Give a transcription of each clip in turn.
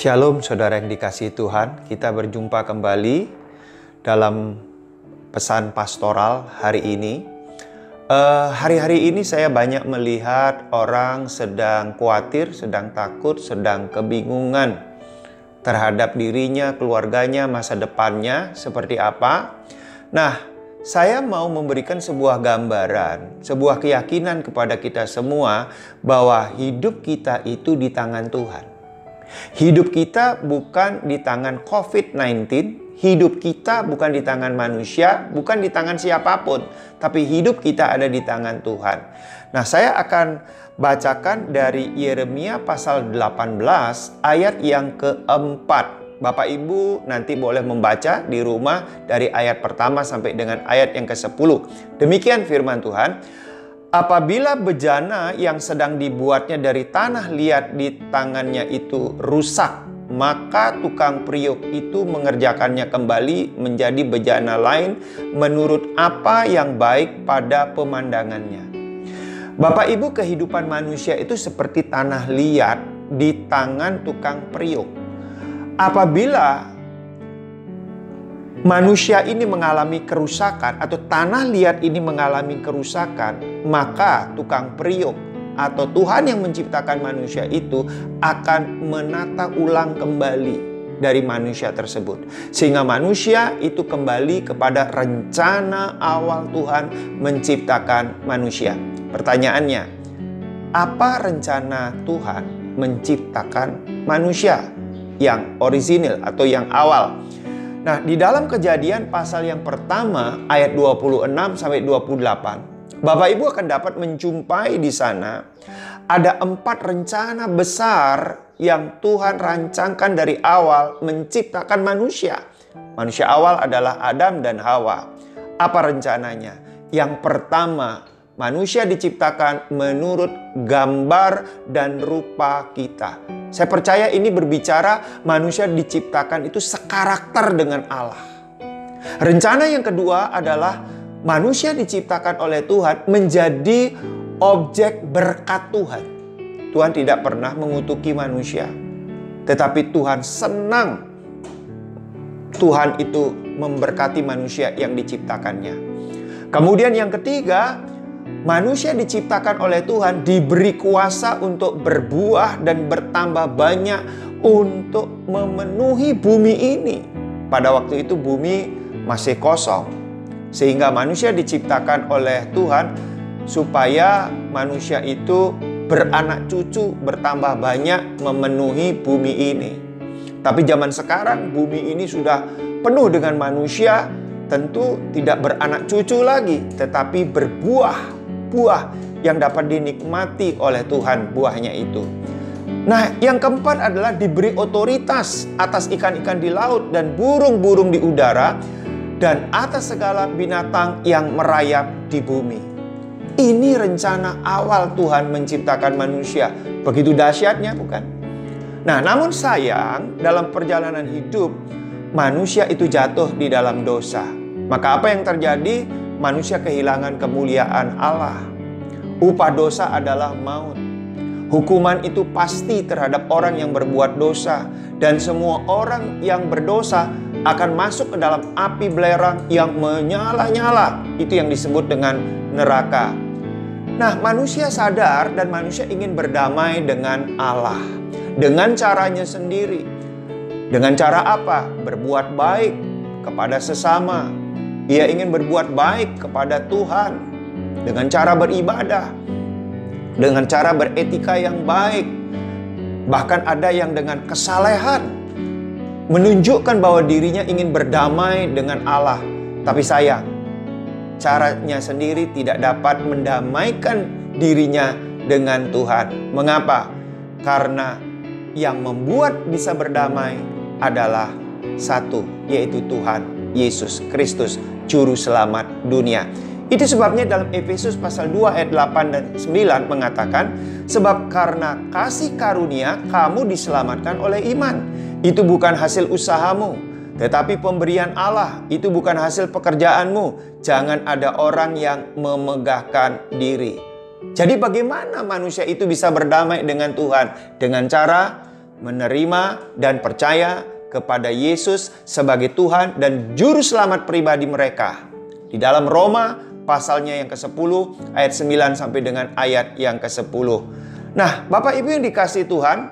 Shalom saudara yang dikasih Tuhan, kita berjumpa kembali dalam pesan pastoral hari ini. Eh, hari-hari uh, ini saya banyak melihat orang sedang khawatir, sedang takut, sedang kebingungan terhadap dirinya, keluarganya, masa depannya seperti apa. Nah, saya mau memberikan sebuah gambaran, sebuah keyakinan kepada kita semua bahwa hidup kita itu di tangan Tuhan. Hidup kita bukan di tangan COVID-19, hidup kita bukan di tangan manusia, bukan di tangan siapa pun, tapi hidup kita ada di tangan Tuhan. Nah, saya akan bacakan dari Yeremia pasal 18 ayat yang keempat. Bapak Ibu nanti boleh membaca di rumah dari ayat pertama sampai dengan ayat yang ke-10. Demikian firman Tuhan. Apabila bejana yang sedang dibuatnya dari tanah liat di tangannya itu rusak, maka tukang priuk itu mengerjakannya kembali menjadi bejana lain menurut apa yang baik pada pemandangannya. Bapak Ibu, kehidupan manusia itu seperti tanah liat di tangan tukang priuk. Apabila manusia ini mengalami kerusakan atau tanah liat ini mengalami kerusakan, maka tukang periuk atau Tuhan yang menciptakan manusia itu akan menata ulang kembali dari manusia tersebut. Sehingga manusia itu kembali kepada rencana awal Tuhan menciptakan manusia. Pertanyaannya, apa rencana Tuhan menciptakan manusia yang orisinil atau yang awal? Nah, di dalam kejadian pasal yang pertama ayat 26 sampai 28, Bapak Ibu akan dapat menjumpai di sana ada empat rencana besar yang Tuhan rancangkan dari awal menciptakan manusia. Manusia awal adalah Adam dan Hawa. Apa rencananya? Yang pertama, manusia diciptakan menurut gambar dan rupa kita. Saya percaya ini berbicara manusia diciptakan itu sekarakter dengan Allah. Rencana yang kedua adalah manusia diciptakan oleh Tuhan menjadi objek berkat Tuhan. Tuhan tidak pernah mengutuki manusia, tetapi Tuhan senang Tuhan itu memberkati manusia yang diciptakannya. Kemudian yang ketiga, Manusia diciptakan oleh Tuhan diberi kuasa untuk berbuah dan bertambah banyak untuk memenuhi bumi ini. Pada waktu itu bumi masih kosong. Sehingga manusia diciptakan oleh Tuhan supaya manusia itu beranak cucu, bertambah banyak memenuhi bumi ini. Tapi zaman sekarang bumi ini sudah penuh dengan manusia, tentu tidak beranak cucu lagi, tetapi berbuah buah yang dapat dinikmati oleh Tuhan buahnya itu. Nah, yang keempat adalah diberi otoritas atas ikan-ikan di laut dan burung-burung di udara dan atas segala binatang yang merayap di bumi. Ini rencana awal Tuhan menciptakan manusia. Begitu dahsyatnya, bukan? Nah, namun sayang, dalam perjalanan hidup, manusia itu jatuh di dalam dosa. Maka apa yang terjadi? Manusia kehilangan kemuliaan Allah. Upah dosa adalah maut. Hukuman itu pasti terhadap orang yang berbuat dosa, dan semua orang yang berdosa akan masuk ke dalam api belerang yang menyala-nyala. Itu yang disebut dengan neraka. Nah, manusia sadar dan manusia ingin berdamai dengan Allah dengan caranya sendiri. Dengan cara apa? Berbuat baik kepada sesama, ia ingin berbuat baik kepada Tuhan dengan cara beribadah, dengan cara beretika yang baik. Bahkan ada yang dengan kesalehan menunjukkan bahwa dirinya ingin berdamai dengan Allah. Tapi sayang, caranya sendiri tidak dapat mendamaikan dirinya dengan Tuhan. Mengapa? Karena yang membuat bisa berdamai adalah satu, yaitu Tuhan Yesus Kristus, Juru Selamat dunia. Itu sebabnya dalam Efesus pasal 2 ayat 8 dan 9 mengatakan, Sebab karena kasih karunia kamu diselamatkan oleh iman. Itu bukan hasil usahamu, tetapi pemberian Allah. Itu bukan hasil pekerjaanmu. Jangan ada orang yang memegahkan diri. Jadi bagaimana manusia itu bisa berdamai dengan Tuhan? Dengan cara menerima dan percaya kepada Yesus sebagai Tuhan dan Juru Selamat pribadi mereka. Di dalam Roma pasalnya yang ke-10 ayat 9 sampai dengan ayat yang ke-10. Nah, Bapak Ibu yang dikasih Tuhan,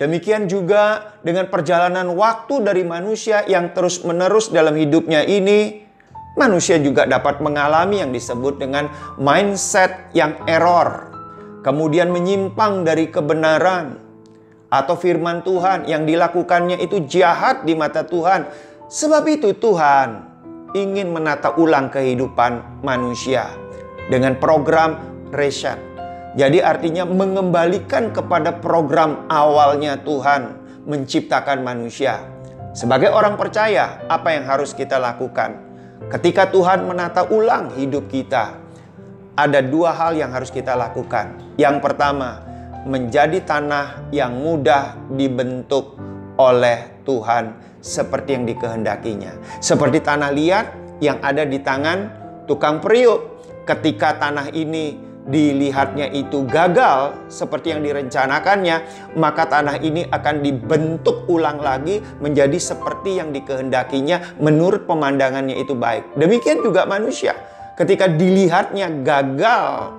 demikian juga dengan perjalanan waktu dari manusia yang terus-menerus dalam hidupnya ini, manusia juga dapat mengalami yang disebut dengan mindset yang error. Kemudian menyimpang dari kebenaran atau firman Tuhan yang dilakukannya itu jahat di mata Tuhan. Sebab itu Tuhan ingin menata ulang kehidupan manusia dengan program Resyad. Jadi artinya mengembalikan kepada program awalnya Tuhan menciptakan manusia. Sebagai orang percaya, apa yang harus kita lakukan? Ketika Tuhan menata ulang hidup kita, ada dua hal yang harus kita lakukan. Yang pertama, menjadi tanah yang mudah dibentuk oleh Tuhan seperti yang dikehendakinya. Seperti tanah liat yang ada di tangan tukang periuk. Ketika tanah ini dilihatnya itu gagal seperti yang direncanakannya, maka tanah ini akan dibentuk ulang lagi menjadi seperti yang dikehendakinya menurut pemandangannya itu baik. Demikian juga manusia. Ketika dilihatnya gagal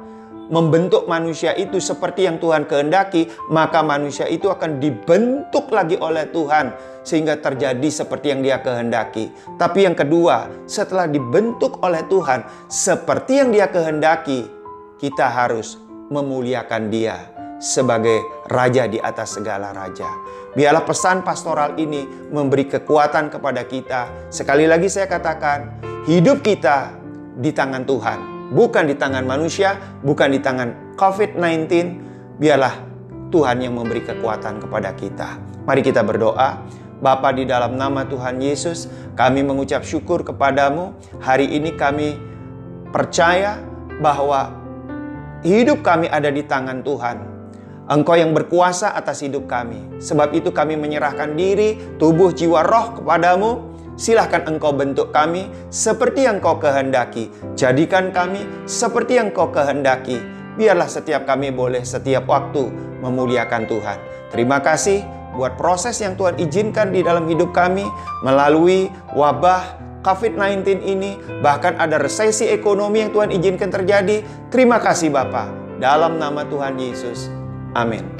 membentuk manusia itu seperti yang Tuhan kehendaki, maka manusia itu akan dibentuk lagi oleh Tuhan sehingga terjadi seperti yang Dia kehendaki. Tapi yang kedua, setelah dibentuk oleh Tuhan seperti yang Dia kehendaki, kita harus memuliakan Dia sebagai raja di atas segala raja. Biarlah pesan pastoral ini memberi kekuatan kepada kita. Sekali lagi saya katakan, hidup kita di tangan Tuhan bukan di tangan manusia, bukan di tangan COVID-19. Biarlah Tuhan yang memberi kekuatan kepada kita. Mari kita berdoa. Bapa di dalam nama Tuhan Yesus, kami mengucap syukur kepadamu. Hari ini kami percaya bahwa hidup kami ada di tangan Tuhan. Engkau yang berkuasa atas hidup kami. Sebab itu kami menyerahkan diri, tubuh, jiwa, roh kepadamu silahkan engkau bentuk kami seperti yang kau kehendaki. Jadikan kami seperti yang kau kehendaki. Biarlah setiap kami boleh setiap waktu memuliakan Tuhan. Terima kasih buat proses yang Tuhan izinkan di dalam hidup kami melalui wabah COVID-19 ini. Bahkan ada resesi ekonomi yang Tuhan izinkan terjadi. Terima kasih Bapak. Dalam nama Tuhan Yesus. Amin.